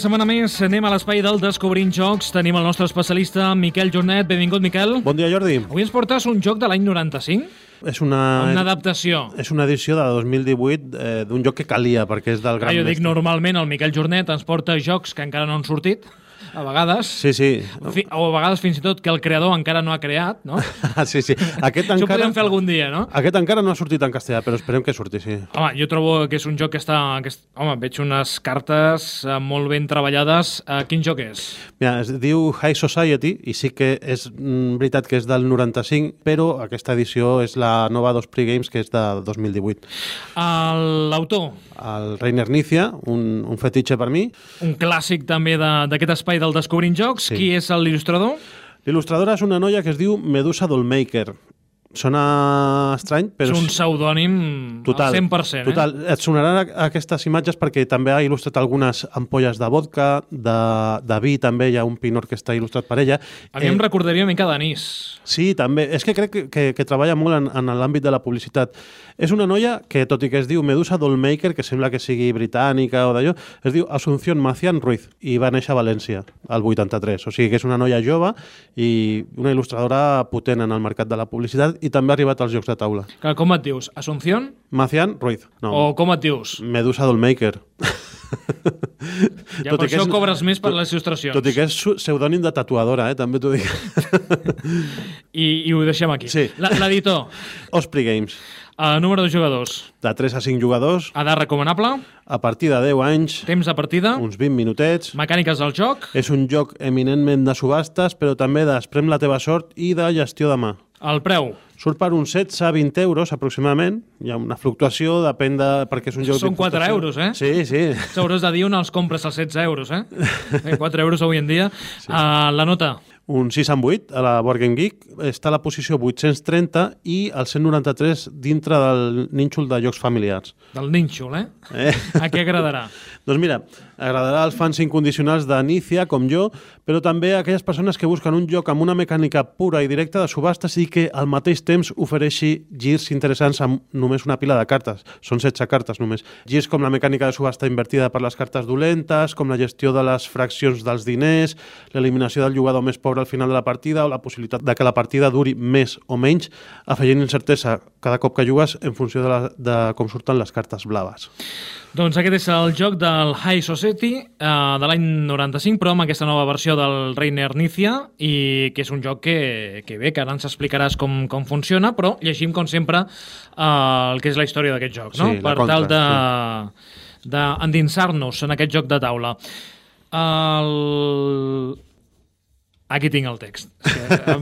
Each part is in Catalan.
Una setmana més anem a l'espai del Descobrint Jocs. Tenim el nostre especialista, Miquel Jornet. Benvingut, Miquel. Bon dia, Jordi. Avui ens portes un joc de l'any 95? És una... Una adaptació. És una edició de 2018 eh, d'un joc que calia, perquè és del Ah, gran jo dic, mestre. normalment el Miquel Jornet ens porta jocs que encara no han sortit, a vegades, Sí, sí. fi, o a vegades fins i tot que el creador encara no ha creat, no? Sí, sí. Aquest Això ho encara... podem fer algun dia, no? Aquest encara no ha sortit en castellà, però esperem que surti, sí. Home, jo trobo que és un joc que està... Que és, home, veig unes cartes eh, molt ben treballades. Uh, quin joc és? Mira, es diu High Society i sí que és mm, veritat que és del 95, però aquesta edició és la nova dos Pre-Games, que és de 2018. El- L'autor, El Reiner Nícia, un, un fetitxe per mi. un clàssic també de- d'aquest espai del Descobrint Jocs. Sí. Qui és l'il·lustrador? L'il·lustradora és una noia que es diu Medusa Dollmaker. Sona estrany, però... és un pseudònim Total, al 100%. total. Et sonaran aquestes imatges perquè també ha il·lustrat algunes ampolles de vodka, de, de vi també, hi ha un pinor que està il·lustrat per ella. Eh? A mi em recordaria una mica d'anís. Sí, també. És que crec que, que, que treballa molt en, en l'àmbit de la publicitat. És una noia que, tot i que es diu Medusa Dollmaker, que sembla que sigui britànica o d'allò, es diu Asunción Macián Ruiz i va néixer a València, al 83. O sigui que és una noia jove i una il·lustradora potent en el mercat de la publicitat i també ha arribat als jocs de taula. Que, com et dius? Asunción? Macián Ruiz. No. O com et dius? Medusa Dollmaker. Ja per això cobres més per les il·lustracions. Tot i que és pseudònim de tatuadora, eh? també t'ho dic. I, I ho deixem aquí. Sí. L'editor, Osprey Games, uh, número de jugadors, de 3 a 5 jugadors, edat recomanable, a partir de 10 anys, temps de partida, uns 20 minutets. mecàniques del joc, És un joc eminentment de subhastes, però també d'esprem la teva sort i de gestió de mà. el preu. Surt per uns 16 a 20 euros aproximadament. Hi ha una fluctuació, depèn de... perquè és un joc... Són de 4 fluctuació. euros, eh? Sí, sí. S'hauràs de dir on els compres als 16 euros, eh? eh 4 euros avui en dia. Sí. Uh, la nota, Un 6 amb 8 a la Board Game Geek està a la posició 830 i el 193 dintre del nínxol de jocs familiars. del nínxol, eh? Eh? A què agradarà? Doncs mira, agradarà als fans incondicionals d'Anicia, com jo, però també a aquelles persones que busquen un joc amb una mecànica pura i directa de subhastes i que al mateix temps ofereixi girs interessants amb només una pila de cartes. Són 16 cartes només. Girs com la mecànica de subhasta invertida per les cartes dolentes, com la gestió de les fraccions dels diners, l'eliminació del jugador més pobre al final de la partida o la possibilitat de que la partida duri més o menys, afegint incertesa cada cop que jugues en funció de, la, de com surten les cartes blaves. Doncs aquest és el joc del High Society eh, de l'any 95, però amb aquesta nova versió del Reiner Nícia, i que és un joc que, que bé, que ara ens explicaràs com, com funciona, però llegim, com sempre, eh, el que és la història d'aquest joc, no? Sí, per contra, tal de d'endinsar-nos en aquest joc de taula. El... Aquí tinc el text.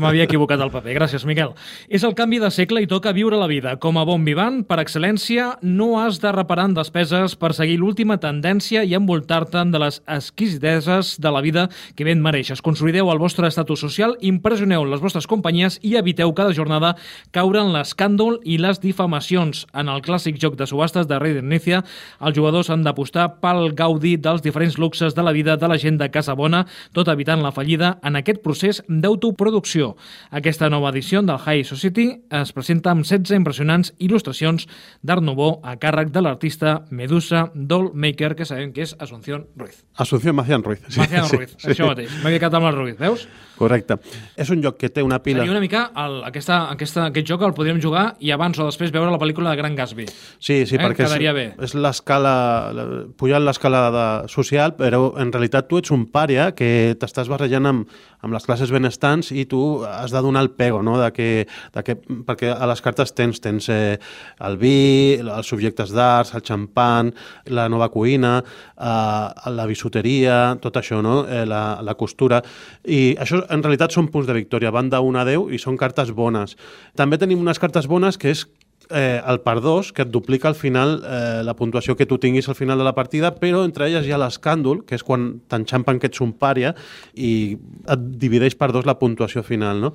M'havia equivocat el paper. Gràcies, Miquel. És el canvi de segle i toca viure la vida. Com a bon vivant, per excel·lència, no has de reparar en despeses per seguir l'última tendència i envoltar-te de les exquisiteses de la vida que ben mereixes. Consolideu el vostre estatus social, impressioneu les vostres companyies i eviteu cada jornada caure en l'escàndol i les difamacions. En el clàssic joc de subhastes de Rei d'Inicia, els jugadors han d'apostar pel gaudi dels diferents luxes de la vida de la gent de Casa Bona, tot evitant la fallida en aquest procés d'autoproducció. Aquesta nova edició del High Society es presenta amb 16 impressionants il·lustracions d'Art Nouveau a càrrec de l'artista Medusa Dollmaker, que sabem que és Asunción Ruiz. Asunción Macián Ruiz. Sí, Maciano sí, Ruiz, sí. això mateix. M'havia quedat amb el Ruiz, veus? Correcte. És un joc que té una pila... Seria una mica el, aquesta, aquesta, aquest joc el podríem jugar i abans o després veure la pel·lícula de Gran Gatsby. Sí, sí, Eh? perquè és, Quedaria bé. és l'escala, la- pujant l'escala social, però en realitat tu ets un pària que t'estàs barrejant amb, amb les classes benestants i tu has de donar el pego, no? de que, de que, perquè a les cartes tens, tens eh, el vi, els subjectes d'arts, el xampan, la nova cuina, eh, la bisuteria, tot això, no? eh, la, la costura, i això en realitat són punts de victòria, van 1 a 10 i són cartes bones. També tenim unes cartes bones que és eh, el per 2, que et duplica al final eh, la puntuació que tu tinguis al final de la partida, però entre elles hi ha l'escàndol, que és quan t'enxampen que ets un pària i et divideix per dos la puntuació final, no?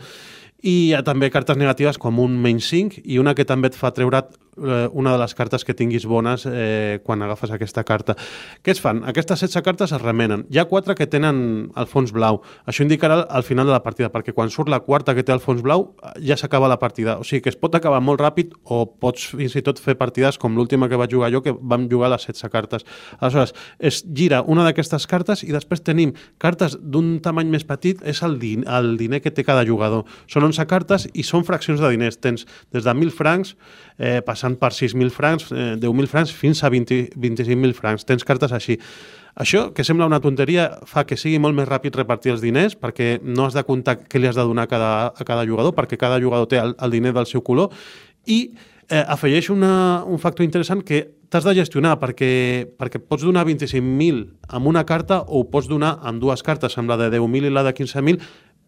I hi ha també cartes negatives com un menys 5 i una que també et fa treure eh, una de les cartes que tinguis bones eh, quan agafes aquesta carta. Què es fan? Aquestes 16 cartes es remenen. Hi ha quatre que tenen el fons blau. Això indicarà al final de la partida, perquè quan surt la quarta que té el fons blau ja s'acaba la partida. O sigui que es pot acabar molt ràpid o pots fins i tot fer partides com l'última que vaig jugar jo, que vam jugar les 16 cartes. Aleshores, es gira una d'aquestes cartes i després tenim cartes d'un tamany més petit, és el, din el diner que té cada jugador. Són 11 cartes i són fraccions de diners. Tens des de 1.000 francs, eh, passant per 6.000 francs, eh, 10.000 francs, fins a 20, 25.000 francs. Tens cartes així. Això, que sembla una tonteria, fa que sigui molt més ràpid repartir els diners perquè no has de comptar què li has de donar a cada, a cada jugador, perquè cada jugador té el, el diner del seu color i eh, afegeix una, un factor interessant que t'has de gestionar perquè, perquè pots donar 25.000 amb una carta o pots donar amb dues cartes, amb la de 10.000 i la de 15.000,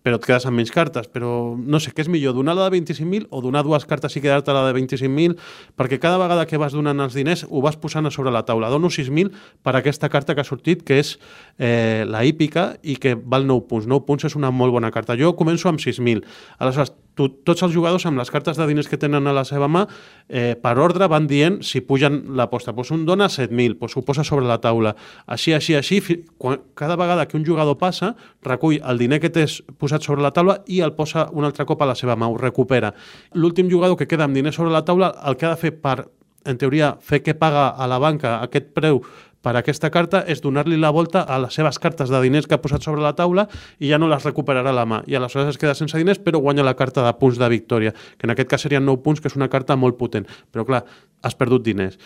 però et quedes amb menys cartes. Però no sé, què és millor, donar la de 25.000 o donar dues cartes i quedar-te la de 25.000? Perquè cada vegada que vas donant els diners ho vas posant a sobre la taula. Dono 6.000 per aquesta carta que ha sortit, que és eh, la hípica i que val 9 punts. 9 punts és una molt bona carta. Jo començo amb 6.000. Aleshores, tu, tots els jugadors amb les cartes de diners que tenen a la seva mà, eh, per ordre van dient si pugen l'aposta. Pues un dona 7.000, pues ho posa sobre la taula. Així, així, així, quan, cada vegada que un jugador passa, recull el diner que tens posat sobre la taula i el posa un altre cop a la seva mà, ho recupera. L'últim jugador que queda amb diners sobre la taula, el que ha de fer per en teoria, fer que paga a la banca aquest preu per aquesta carta és donar-li la volta a les seves cartes de diners que ha posat sobre la taula i ja no les recuperarà la mà. I aleshores es queda sense diners, però guanya la carta de punts de victòria, que en aquest cas serien 9 punts, que és una carta molt potent. Però clar, has perdut diners.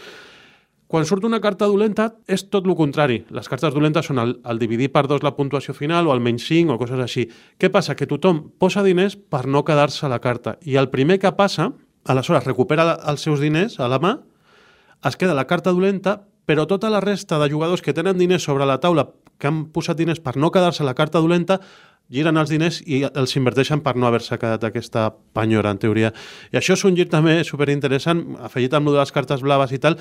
Quan surt una carta dolenta és tot el contrari. Les cartes dolentes són el, el dividir per dos la puntuació final o el menys 5 o coses així. Què passa? Que tothom posa diners per no quedar-se la carta. I el primer que passa, aleshores recupera els seus diners a la mà, es queda la carta dolenta, però tota la resta de jugadors que tenen diners sobre la taula, que han posat diners per no quedar-se la carta dolenta, giren els diners i els inverteixen per no haver-se quedat aquesta penyora, en teoria. I això és un gir també superinteressant, afegit amb lo de les cartes blaves i tal,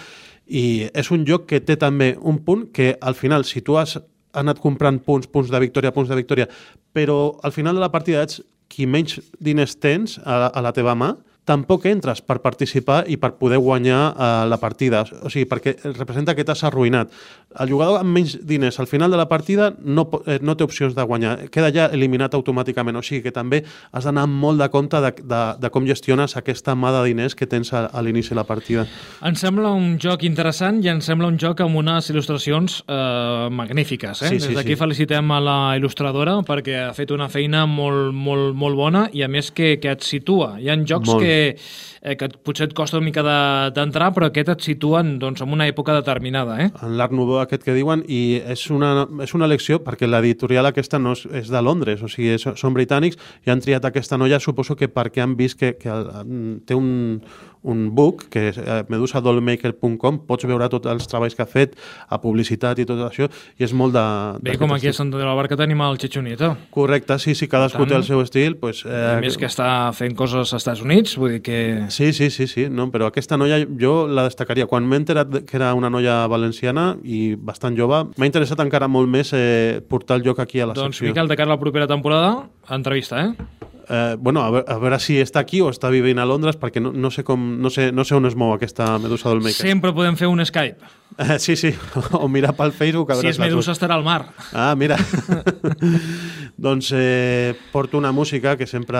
i és un joc que té també un punt que al final, si tu has anat comprant punts, punts de victòria, punts de victòria, però al final de la partida ets qui menys diners tens a a la teva mà, tampoc entres per participar i per poder guanyar eh, la partida. O sigui, perquè representa que t'has arruïnat. El jugador amb menys diners al final de la partida no, eh, no té opcions de guanyar. Queda ja eliminat automàticament. O sigui que també has d'anar molt de compte de, de, de com gestiones aquesta mà de diners que tens a, a l'inici de la partida. Em sembla un joc interessant i em sembla un joc amb unes il·lustracions eh, magnífiques. Eh? Sí, sí, Des d'aquí sí. felicitem a la il·lustradora perquè ha fet una feina molt, molt, molt bona i a més que, que et situa. Hi ha jocs Molt. que eh, que potser et costa una mica de- d'entrar, però aquest et situen doncs, en una època determinada. Eh? en l'art nouveau aquest que diuen i és una, és una lecció perquè l'editorial aquesta no és, és de Londres, o sigui, és, són britànics i han triat aquesta noia, suposo que perquè han vist que, que el, té un, un book, que és eh, medusadollmaker.com, pots veure tots els treballs que ha fet, a publicitat i tot això, i és molt de... Bé, com aquí a estil. Sant Andreu de la Barca tenim el Chechonito. Correcte, sí, sí, cadascú tant, té el seu estil. Pues, Eh, a més que està fent coses als Estats Units, vull dir que... Sí, sí, sí, sí, no, però aquesta noia jo la destacaria. Quan m'he enterat que era una noia valenciana i bastant jove, m'ha interessat encara molt més eh, portar el joc aquí a la Doncs, secció. Miquel, de cara a la propera temporada, entrevista, eh? Eh, bueno, a veure, a veure si està aquí o està vivint a Londres, perquè no, no, sé, com, no, sé, no sé on es mou aquesta Medusa del Maker. Sempre podem fer un Skype. Eh, sí, sí, o mirar pel Facebook. Si és Medusa estarà al mar. Ah, mira. doncs eh, porto una música que sempre...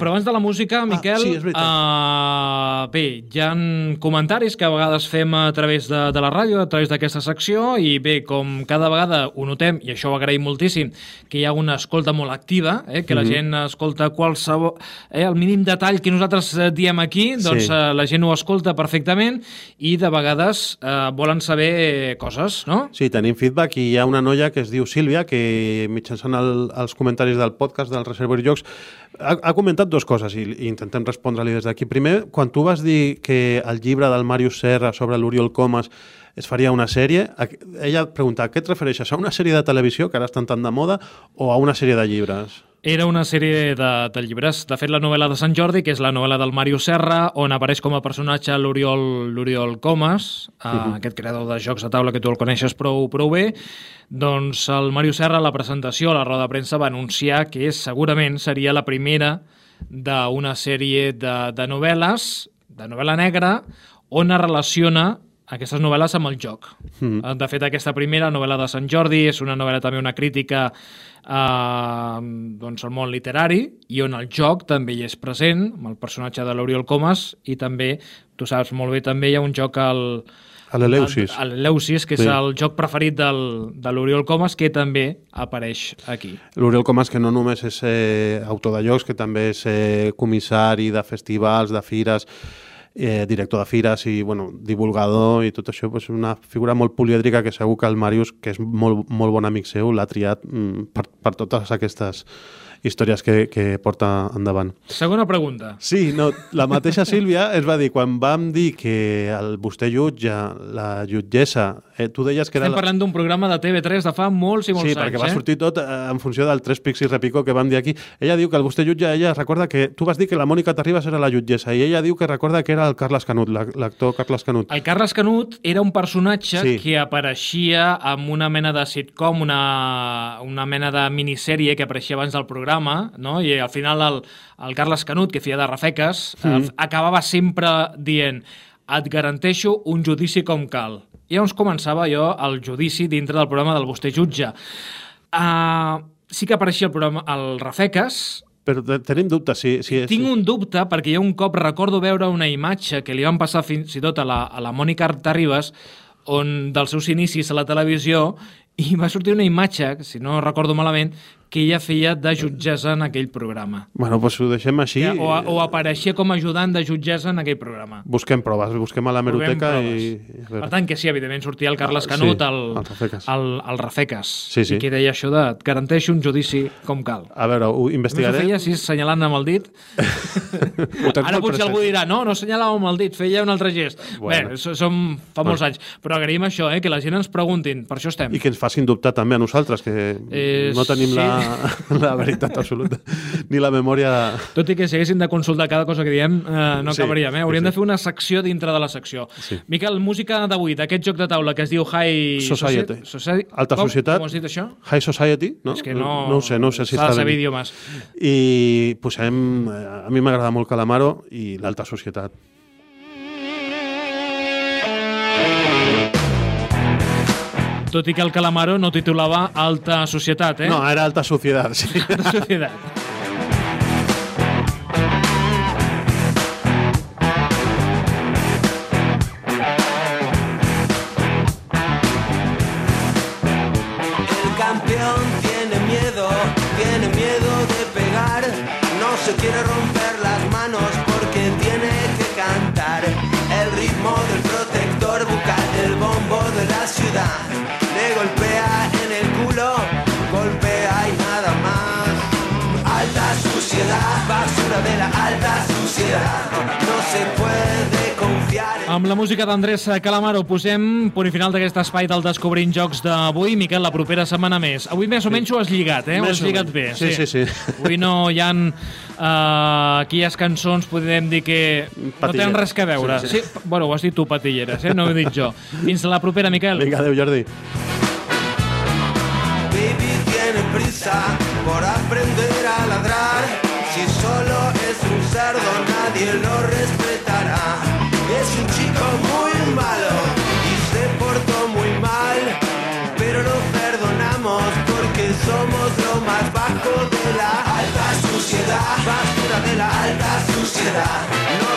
Però abans de la música, Miquel, Ah, sí, és veritat. uh, bé, hi ha comentaris que a vegades fem a través de, de la ràdio, a través d'aquesta secció, i bé, com cada vegada ho notem, i això ho agraïm moltíssim, que hi ha una escolta molt activa, eh, que la Mhm. gent escolta qualsevol... Eh, el mínim detall que nosaltres eh, diem aquí, doncs Sí. eh, la gent ho escolta perfectament i de vegades eh, volen saber coses, no? Sí, tenim feedback i hi ha una noia que es diu Sílvia que mitjançant el, els comentaris del podcast del Reservoir Jocs ha, ha comentat dues coses i, i intentem respondre-li des d'aquí. Primer, quan tu vas dir que el llibre del Màrius Serra sobre l'Oriol Comas es faria una sèrie, ella pregunta, a què et refereixes? A una sèrie de televisió, que ara estan tan de moda, o a una sèrie de llibres? Era una sèrie de, de llibres. De fet, la novel·la de Sant Jordi, que és la novel·la del Mario Serra, on apareix com a personatge l'Oriol Comas, uh, aquest creador de jocs de taula que tu el coneixes prou, prou bé, doncs el Mario Serra a la presentació, a la roda de premsa, va anunciar que segurament seria la primera d'una sèrie de, de novel·les, de novel·la negra, on es relaciona aquestes novel·les amb el joc. Mm. De fet, aquesta primera, novel·la de Sant Jordi, és una novel·la també una crítica eh, doncs, al món literari i on el joc també hi és present, amb el personatge de l'Oriol Comas, i també, tu saps molt bé, també hi ha un joc al... A l'Eleusis. A l'Eleusis, que és Sí. el joc preferit del, de l'Oriol Comas, que també apareix aquí. L'Oriol Comas, que no només és eh, autor de llocs, que també és eh, comissari de festivals, de fires, eh, director de fires i bueno, divulgador i tot això, pues, una figura molt polièdrica que segur que el Màrius, que és molt, molt bon amic seu, l'ha triat mm, per, per totes aquestes històries que, que porta endavant. Segona pregunta. Sí, no, la mateixa Sílvia es va dir, quan vam dir que el vostè jutge, la jutgessa, eh, tu deies que era... Estem la- parlant d'un programa de TV3 de fa molts i molts Sí, anys. perquè va eh? sortir tot eh, en funció del tres pics i repicó que vam dir aquí. Ella diu que el vostè jutge, ella recorda que... Tu vas dir que la Mònica Terribas era la jutgessa i ella diu que recorda que era el Carles Canut, la- l'actor Carles Canut. El Carles Canut era un personatge Sí. que apareixia amb una mena de sitcom, una, una mena de minissèrie que apareixia abans del programa, no? i al final el, el Carles Canut, que feia de rafeques, mm. eh, acabava sempre dient et garanteixo un judici com cal. I llavors començava jo el judici dintre del programa del vostè jutge. Uh, sí que apareixia el programa el Rafeques, Però te- tenim dubtes si, si és... tinc un dubte perquè jo un cop recordo veure una imatge que li van passar fins i tot a la, a la Mònica Terribas on dels seus inicis a la televisió i va sortir una imatge, si no recordo malament, que ella feia de jutgessa en aquell programa. Bueno, doncs ho deixem així. Sí, o, o apareixia com a ajudant de jutgessa en aquell programa. Busquem proves, busquem a la Provem meroteca proves. i... Per tant, que sí, evidentment sortia el Carles Ah, Canut sí, al, el Rafeques. al, al Rafeques Sí, sí. i que deia això de et garanteixo un judici com cal. A veure, ho Només ho investigaré. feia així, assenyalant amb el dit. Ara potser algú dirà, no, no assenyalava amb el dit, feia un altre gest. Bueno. Bé, so- som fa molts anys. Però agraïm això, eh, que la gent ens preguntin, per això estem. I que ens facin dubtar també a nosaltres, que Eh, no tenim sí. la, la veritat absoluta, ni la memòria... Tot i que si haguéssim de consultar cada cosa que diem, eh, no Sí, acabaríem. Eh? Hauríem sí, sí. de fer una secció dintre de la secció. Sí. Miquel, música d'avui, d'aquest joc de taula que es diu High Society. Society. Alta Com? societat. Com has dit això? High Society, no? És que no... no ho sé, no ho sé si està dit. idiomes. I posem... eh, A mi m'agrada molt Calamaro i l'alta societat. Tot i que el Calamaro no titulava Alta Societat, eh? No, era alta societat, sí. Alta Societat. El campeón tiene miedo, tiene miedo de pegar. No se quiere romper las manos porque tiene que cantar. El ritmo del protector bucal del bombo de la ciudad. Suciedad, basura de la alta suciedad. No se puede confiar en Amb la música d'Andrés Calamaro posem punt i final d'aquest espai del Descobrint Jocs d'avui. Miquel, la propera setmana més. Avui més o menys ho has lligat, eh? Ho Més has o lligat bé. Sí, sí, sí. Avui no hi ha uh, aquelles cançons, podem dir que no Patilleres. tenen res que veure. Sí, sí. sí. Bueno, ho has dit tu, patilleres, eh? No ho he dit jo. Fins la propera, Miquel. Vinga, adéu, Jordi. Baby tiene prisa por aprender a ladrar. Cerdo, nadie lo respetará. Es un chico muy malo y se portó muy mal. Pero lo perdonamos porque somos lo más bajo de la alta suciedad. Basura de la alta suciedad.